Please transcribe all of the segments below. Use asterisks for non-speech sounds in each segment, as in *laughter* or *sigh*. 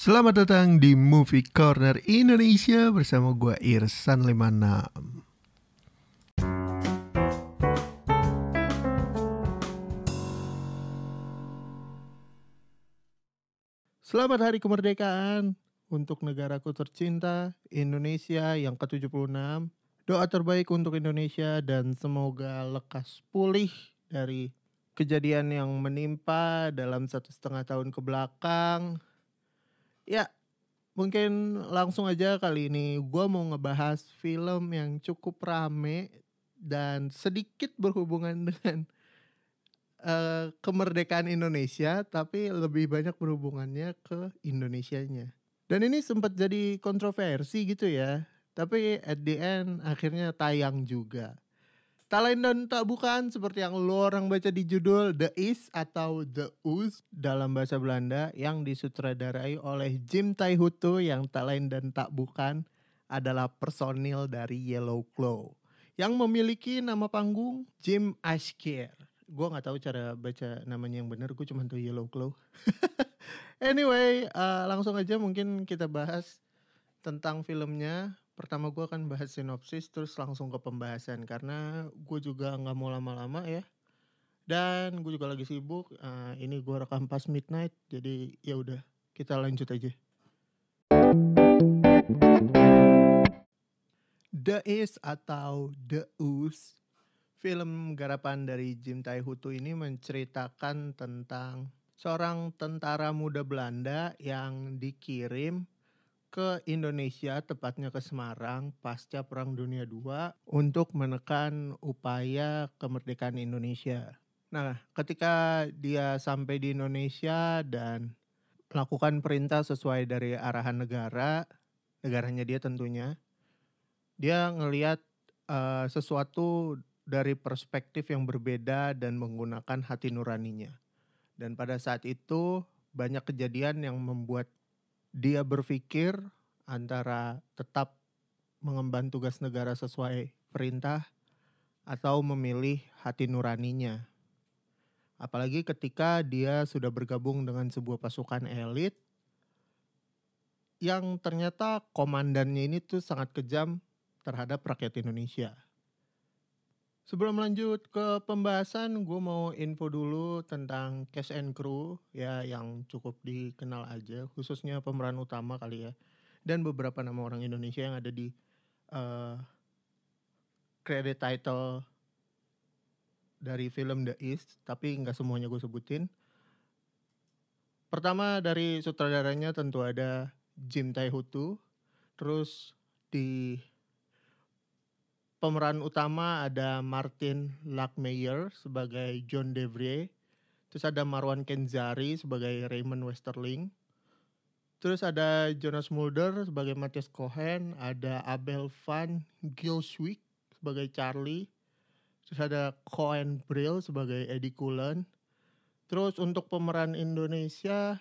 Selamat datang di Movie Corner Indonesia bersama gue Irsan 56. Selamat Hari Kemerdekaan untuk negaraku tercinta Indonesia yang ke-76. Doa terbaik untuk Indonesia dan semoga lekas pulih dari kejadian yang menimpa dalam satu setengah tahun ke belakang. Ya, mungkin langsung aja kali ini gue mau ngebahas film yang cukup rame dan sedikit berhubungan *laughs* dengan uh, kemerdekaan Indonesia, tapi lebih banyak berhubungannya ke Indonesianya. Dan ini sempat jadi kontroversi gitu ya, tapi at the end akhirnya tayang juga. Tak dan tak bukan seperti yang lo orang baca di judul The Is atau The Us dalam bahasa Belanda yang disutradarai oleh Jim Taihutu yang tak dan tak bukan adalah personil dari Yellow Claw yang memiliki nama panggung Jim Ashker. Gue nggak tahu cara baca namanya yang benar, gue cuma tahu Yellow Claw. *laughs* anyway, uh, langsung aja mungkin kita bahas tentang filmnya pertama gue akan bahas sinopsis terus langsung ke pembahasan. Karena gue juga nggak mau lama-lama ya. Dan gue juga lagi sibuk uh, ini gue rekam pas midnight jadi ya udah kita lanjut aja. The Is atau The Us film garapan dari Jim Taihutu ini menceritakan tentang seorang tentara muda Belanda yang dikirim ke Indonesia, tepatnya ke Semarang pasca Perang Dunia II untuk menekan upaya kemerdekaan Indonesia. Nah, ketika dia sampai di Indonesia dan melakukan perintah sesuai dari arahan negara, negaranya dia tentunya, dia ngelihat uh, sesuatu dari perspektif yang berbeda dan menggunakan hati nuraninya. Dan pada saat itu banyak kejadian yang membuat dia berpikir antara tetap mengemban tugas negara sesuai perintah atau memilih hati nuraninya. Apalagi ketika dia sudah bergabung dengan sebuah pasukan elit yang ternyata komandannya ini tuh sangat kejam terhadap rakyat Indonesia. Sebelum lanjut ke pembahasan, gue mau info dulu tentang cast and crew ya yang cukup dikenal aja, khususnya pemeran utama kali ya, dan beberapa nama orang Indonesia yang ada di uh, credit title dari film The East, tapi nggak semuanya gue sebutin. Pertama dari sutradaranya tentu ada Jim Taihutu, terus di pemeran utama ada Martin Lackmeyer sebagai John Devrie, terus ada Marwan Kenzari sebagai Raymond Westerling, terus ada Jonas Mulder sebagai Matthias Cohen, ada Abel van Gilswick sebagai Charlie, terus ada Cohen Brill sebagai Eddie Cullen, terus untuk pemeran Indonesia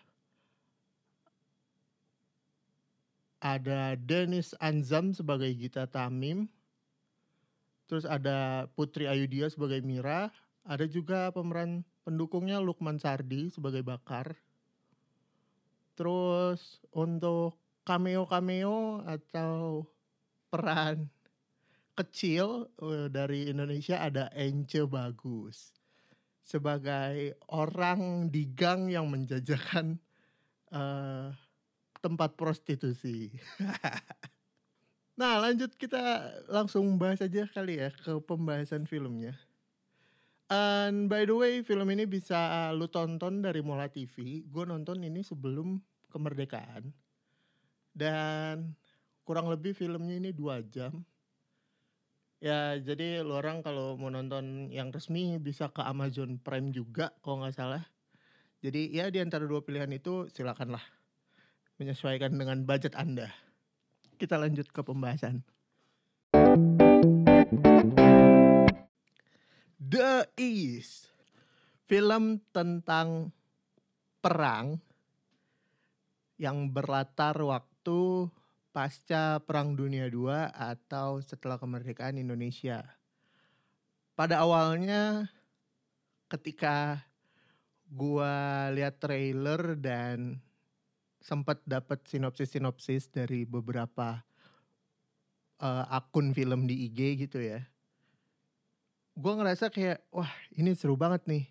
ada Dennis Anzam sebagai Gita Tamim, Terus ada Putri Ayudia sebagai Mira, ada juga pemeran pendukungnya Lukman Sardi sebagai Bakar. Terus untuk cameo-cameo atau peran kecil eh, dari Indonesia ada Ence Bagus sebagai orang di gang yang menjajakan uh, tempat prostitusi. *laughs* Nah lanjut kita langsung bahas aja kali ya ke pembahasan filmnya. And by the way film ini bisa lu tonton dari Mola TV. Gue nonton ini sebelum kemerdekaan. Dan kurang lebih filmnya ini dua jam. Ya jadi lu orang kalau mau nonton yang resmi bisa ke Amazon Prime juga kalau nggak salah. Jadi ya di antara dua pilihan itu silakanlah menyesuaikan dengan budget Anda kita lanjut ke pembahasan. The East, film tentang perang yang berlatar waktu pasca Perang Dunia II atau setelah kemerdekaan Indonesia. Pada awalnya ketika gua lihat trailer dan sempat dapat sinopsis-sinopsis dari beberapa uh, akun film di IG gitu ya. Gue ngerasa kayak wah ini seru banget nih.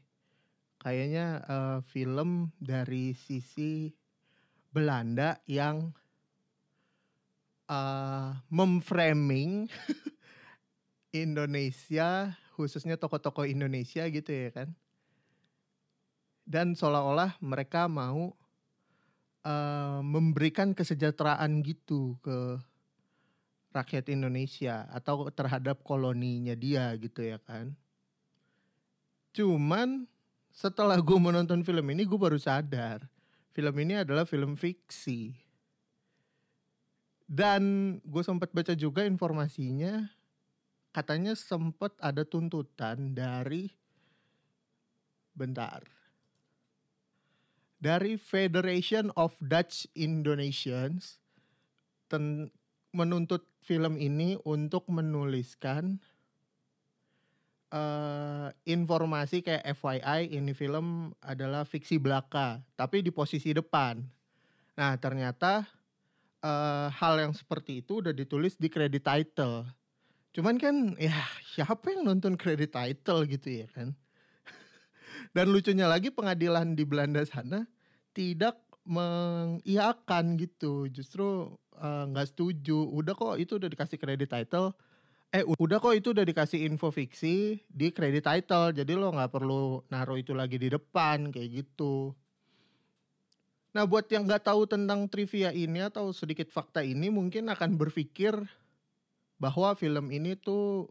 Kayaknya uh, film dari sisi Belanda yang uh, memframing *laughs* Indonesia khususnya tokoh-tokoh Indonesia gitu ya kan dan seolah-olah mereka mau uh, memberikan kesejahteraan gitu ke rakyat Indonesia atau terhadap koloninya dia gitu ya kan. Cuman setelah gue menonton film ini gue baru sadar film ini adalah film fiksi. Dan gue sempat baca juga informasinya katanya sempat ada tuntutan dari bentar dari Federation of Dutch Indonesians ten, menuntut film ini untuk menuliskan uh, informasi kayak FYI ini film adalah fiksi belaka tapi di posisi depan. Nah ternyata uh, hal yang seperti itu udah ditulis di credit title. Cuman kan ya siapa yang nonton credit title gitu ya kan? Dan lucunya lagi pengadilan di Belanda sana tidak mengiakan gitu. Justru eh, nggak uh, setuju. Udah kok itu udah dikasih kredit title. Eh udah kok itu udah dikasih info fiksi di kredit title. Jadi lo nggak perlu naruh itu lagi di depan kayak gitu. Nah buat yang nggak tahu tentang trivia ini atau sedikit fakta ini mungkin akan berpikir bahwa film ini tuh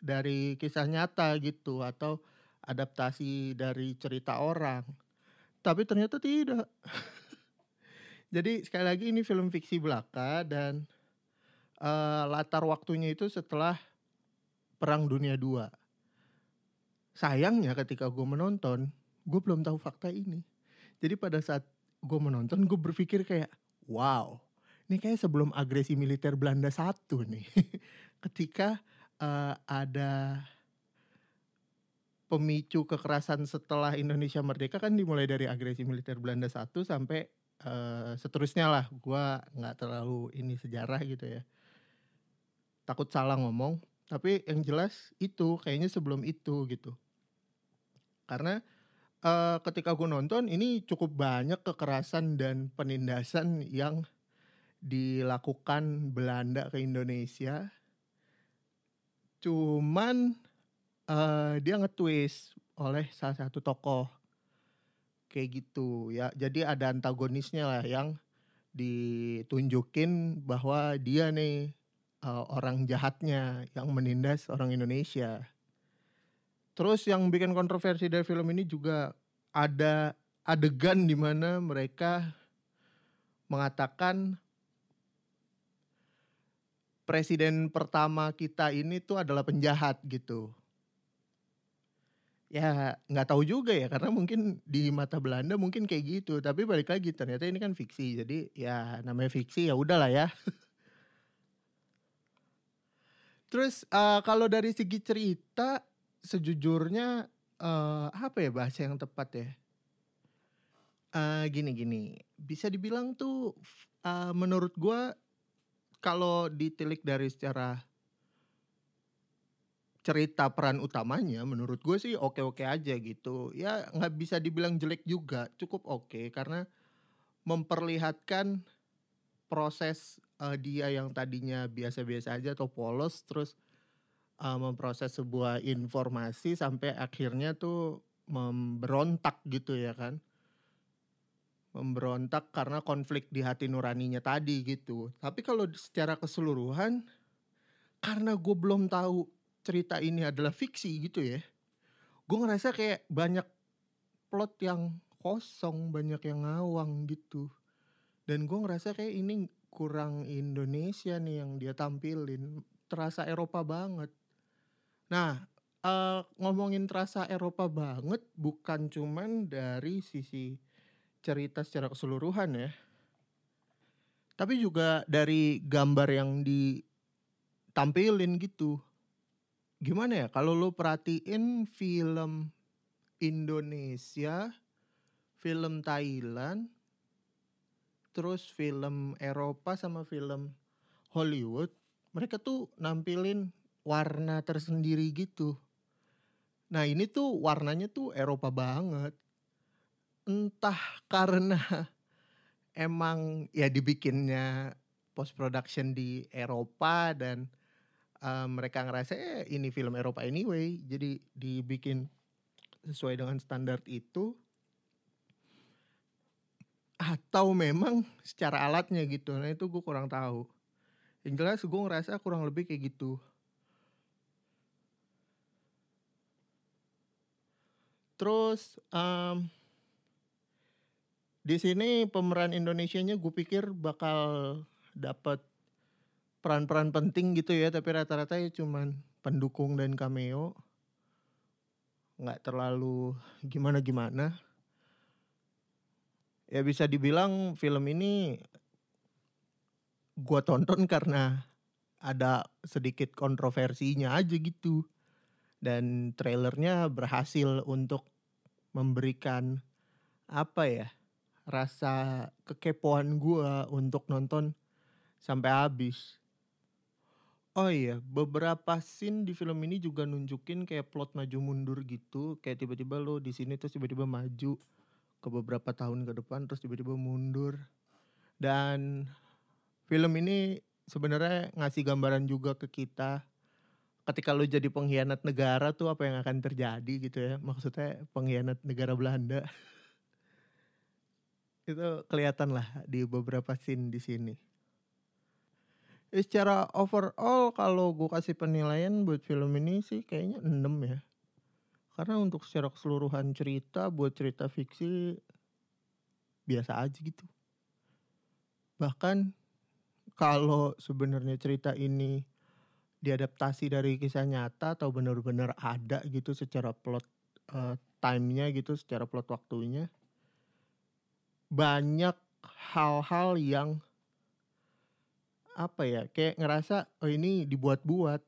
dari kisah nyata gitu atau adaptasi dari cerita orang. Tapi ternyata tidak. *laughs* Jadi sekali lagi ini film fiksi belaka dan uh, latar waktunya itu setelah Perang Dunia II. Sayangnya ketika gue menonton, gue belum tahu fakta ini. Jadi pada saat gue menonton, gue berpikir kayak, wow, ini kayak sebelum agresi militer Belanda satu nih. *laughs* ketika uh, ada pemicu kekerasan setelah Indonesia merdeka kan dimulai dari agresi militer Belanda satu sampai uh, seterusnya lah. Gua nggak terlalu ini sejarah gitu ya. Takut salah ngomong, tapi yang jelas itu kayaknya sebelum itu gitu. Karena uh, ketika gue nonton ini cukup banyak kekerasan dan penindasan yang dilakukan Belanda ke Indonesia. Cuman uh, dia nge-twist oleh salah satu tokoh. Kayak gitu ya. Jadi ada antagonisnya lah yang ditunjukin bahwa dia nih uh, orang jahatnya yang menindas orang Indonesia. Terus yang bikin kontroversi dari film ini juga ada adegan di mana mereka mengatakan presiden pertama kita ini tuh adalah penjahat gitu Ya nggak tahu juga ya karena mungkin di mata Belanda mungkin kayak gitu tapi balik lagi ternyata ini kan fiksi jadi ya namanya fiksi ya udahlah ya. *laughs* Terus uh, kalau dari segi cerita sejujurnya uh, apa ya bahasa yang tepat ya? Uh, gini gini bisa dibilang tuh uh, menurut gue kalau ditilik dari secara cerita peran utamanya menurut gue sih oke-oke aja gitu. Ya nggak bisa dibilang jelek juga cukup oke karena memperlihatkan proses uh, dia yang tadinya biasa-biasa aja atau polos terus uh, memproses sebuah informasi sampai akhirnya tuh memberontak gitu ya kan. Memberontak karena konflik di hati nuraninya tadi gitu. Tapi kalau secara keseluruhan karena gue belum tahu cerita ini adalah fiksi gitu ya. Gue ngerasa kayak banyak plot yang kosong banyak yang ngawang gitu. Dan gue ngerasa kayak ini kurang Indonesia nih yang dia tampilin. Terasa Eropa banget. Nah uh, ngomongin terasa Eropa banget bukan cuman dari sisi cerita secara keseluruhan ya. Tapi juga dari gambar yang ditampilin gitu gimana ya kalau lo perhatiin film Indonesia, film Thailand, terus film Eropa sama film Hollywood, mereka tuh nampilin warna tersendiri gitu. Nah ini tuh warnanya tuh Eropa banget. Entah *laughs* karena emang ya dibikinnya post production di Eropa dan uh, mereka ngerasa eh ini film Eropa anyway, jadi dibikin sesuai dengan standar itu. Atau memang secara alatnya gitu. Nah itu gue kurang tahu. Yang jelas gue ngerasa kurang lebih kayak gitu. Terus um, di sini pemeran Indonesianya gue pikir bakal dapat peran-peran penting gitu ya tapi rata-rata ya cuman pendukung dan cameo. Nggak terlalu gimana-gimana. Ya bisa dibilang film ini gua tonton karena ada sedikit kontroversinya aja gitu. Dan trailernya berhasil untuk memberikan apa ya rasa kekepoan gua untuk nonton sampai habis. Oh iya, beberapa scene di film ini juga nunjukin kayak plot maju mundur gitu, kayak tiba-tiba lo di sini terus tiba-tiba maju ke beberapa tahun ke depan terus tiba-tiba mundur. Dan film ini sebenarnya ngasih gambaran juga ke kita ketika lu jadi pengkhianat negara tuh apa yang akan terjadi gitu ya. Maksudnya pengkhianat negara Belanda. *laughs* Itu kelihatan lah di beberapa scene di sini ya, secara overall kalau gue kasih penilaian buat film ini sih kayaknya 6 ya karena untuk secara keseluruhan cerita buat cerita fiksi biasa aja gitu. Bahkan kalau sebenarnya cerita ini diadaptasi dari kisah nyata atau benar-benar ada gitu secara plot uh, time-nya gitu, secara plot waktunya. Banyak hal-hal yang apa ya kayak ngerasa oh ini dibuat-buat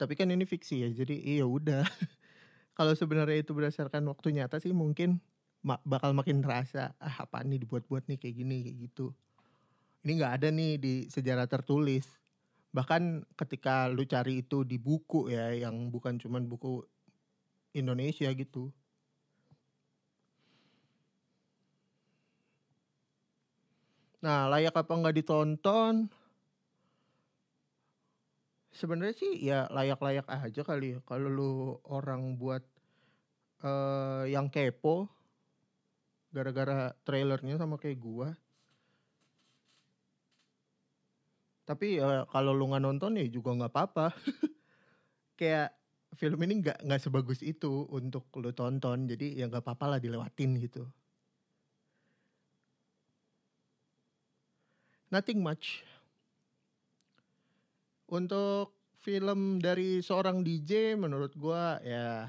tapi kan ini fiksi ya jadi iya udah *laughs* kalau sebenarnya itu berdasarkan waktu nyata sih mungkin bakal makin terasa ah apa nih dibuat-buat nih kayak gini kayak gitu. Ini nggak ada nih di sejarah tertulis. Bahkan ketika lu cari itu di buku ya yang bukan cuman buku Indonesia gitu. Nah, layak apa nggak ditonton? Sebenarnya sih ya layak-layak aja kali ya kalau lu orang buat uh, yang kepo gara-gara trailernya sama kayak gua. Tapi ya kalau lu nggak nonton ya juga nggak apa-apa. *laughs* kayak film ini nggak nggak sebagus itu untuk lu tonton jadi ya nggak apa-apa lah dilewatin gitu. Nothing much. Untuk film dari seorang DJ menurut gua ya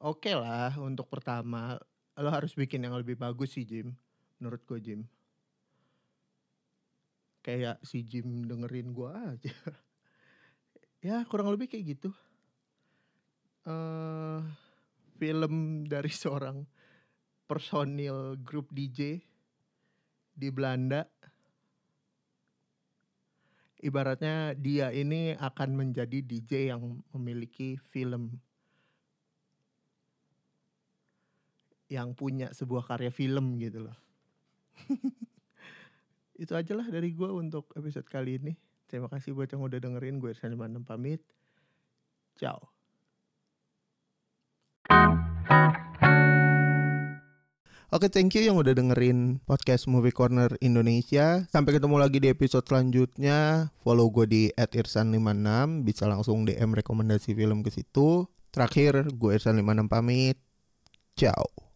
oke okay lah untuk pertama. Lo harus bikin yang lebih bagus sih Jim. Menurut gua Jim. Kayak si Jim dengerin gua aja. *laughs* ya kurang lebih kayak gitu. Uh, film dari *laughs* seorang personil grup DJ di Belanda ibaratnya dia ini akan menjadi DJ yang memiliki film yang punya sebuah karya film gitu loh. *laughs* Itu aja lah dari gue untuk episode kali ini. Terima kasih buat yang udah dengerin. Gue Irsan 56 pamit. Ciao. Oke, thank you yang udah dengerin podcast Movie Corner Indonesia. Sampai ketemu lagi di episode selanjutnya. Follow gue di @irsan56, bisa langsung DM rekomendasi film ke situ. Terakhir, gue Irsan56 pamit. Ciao.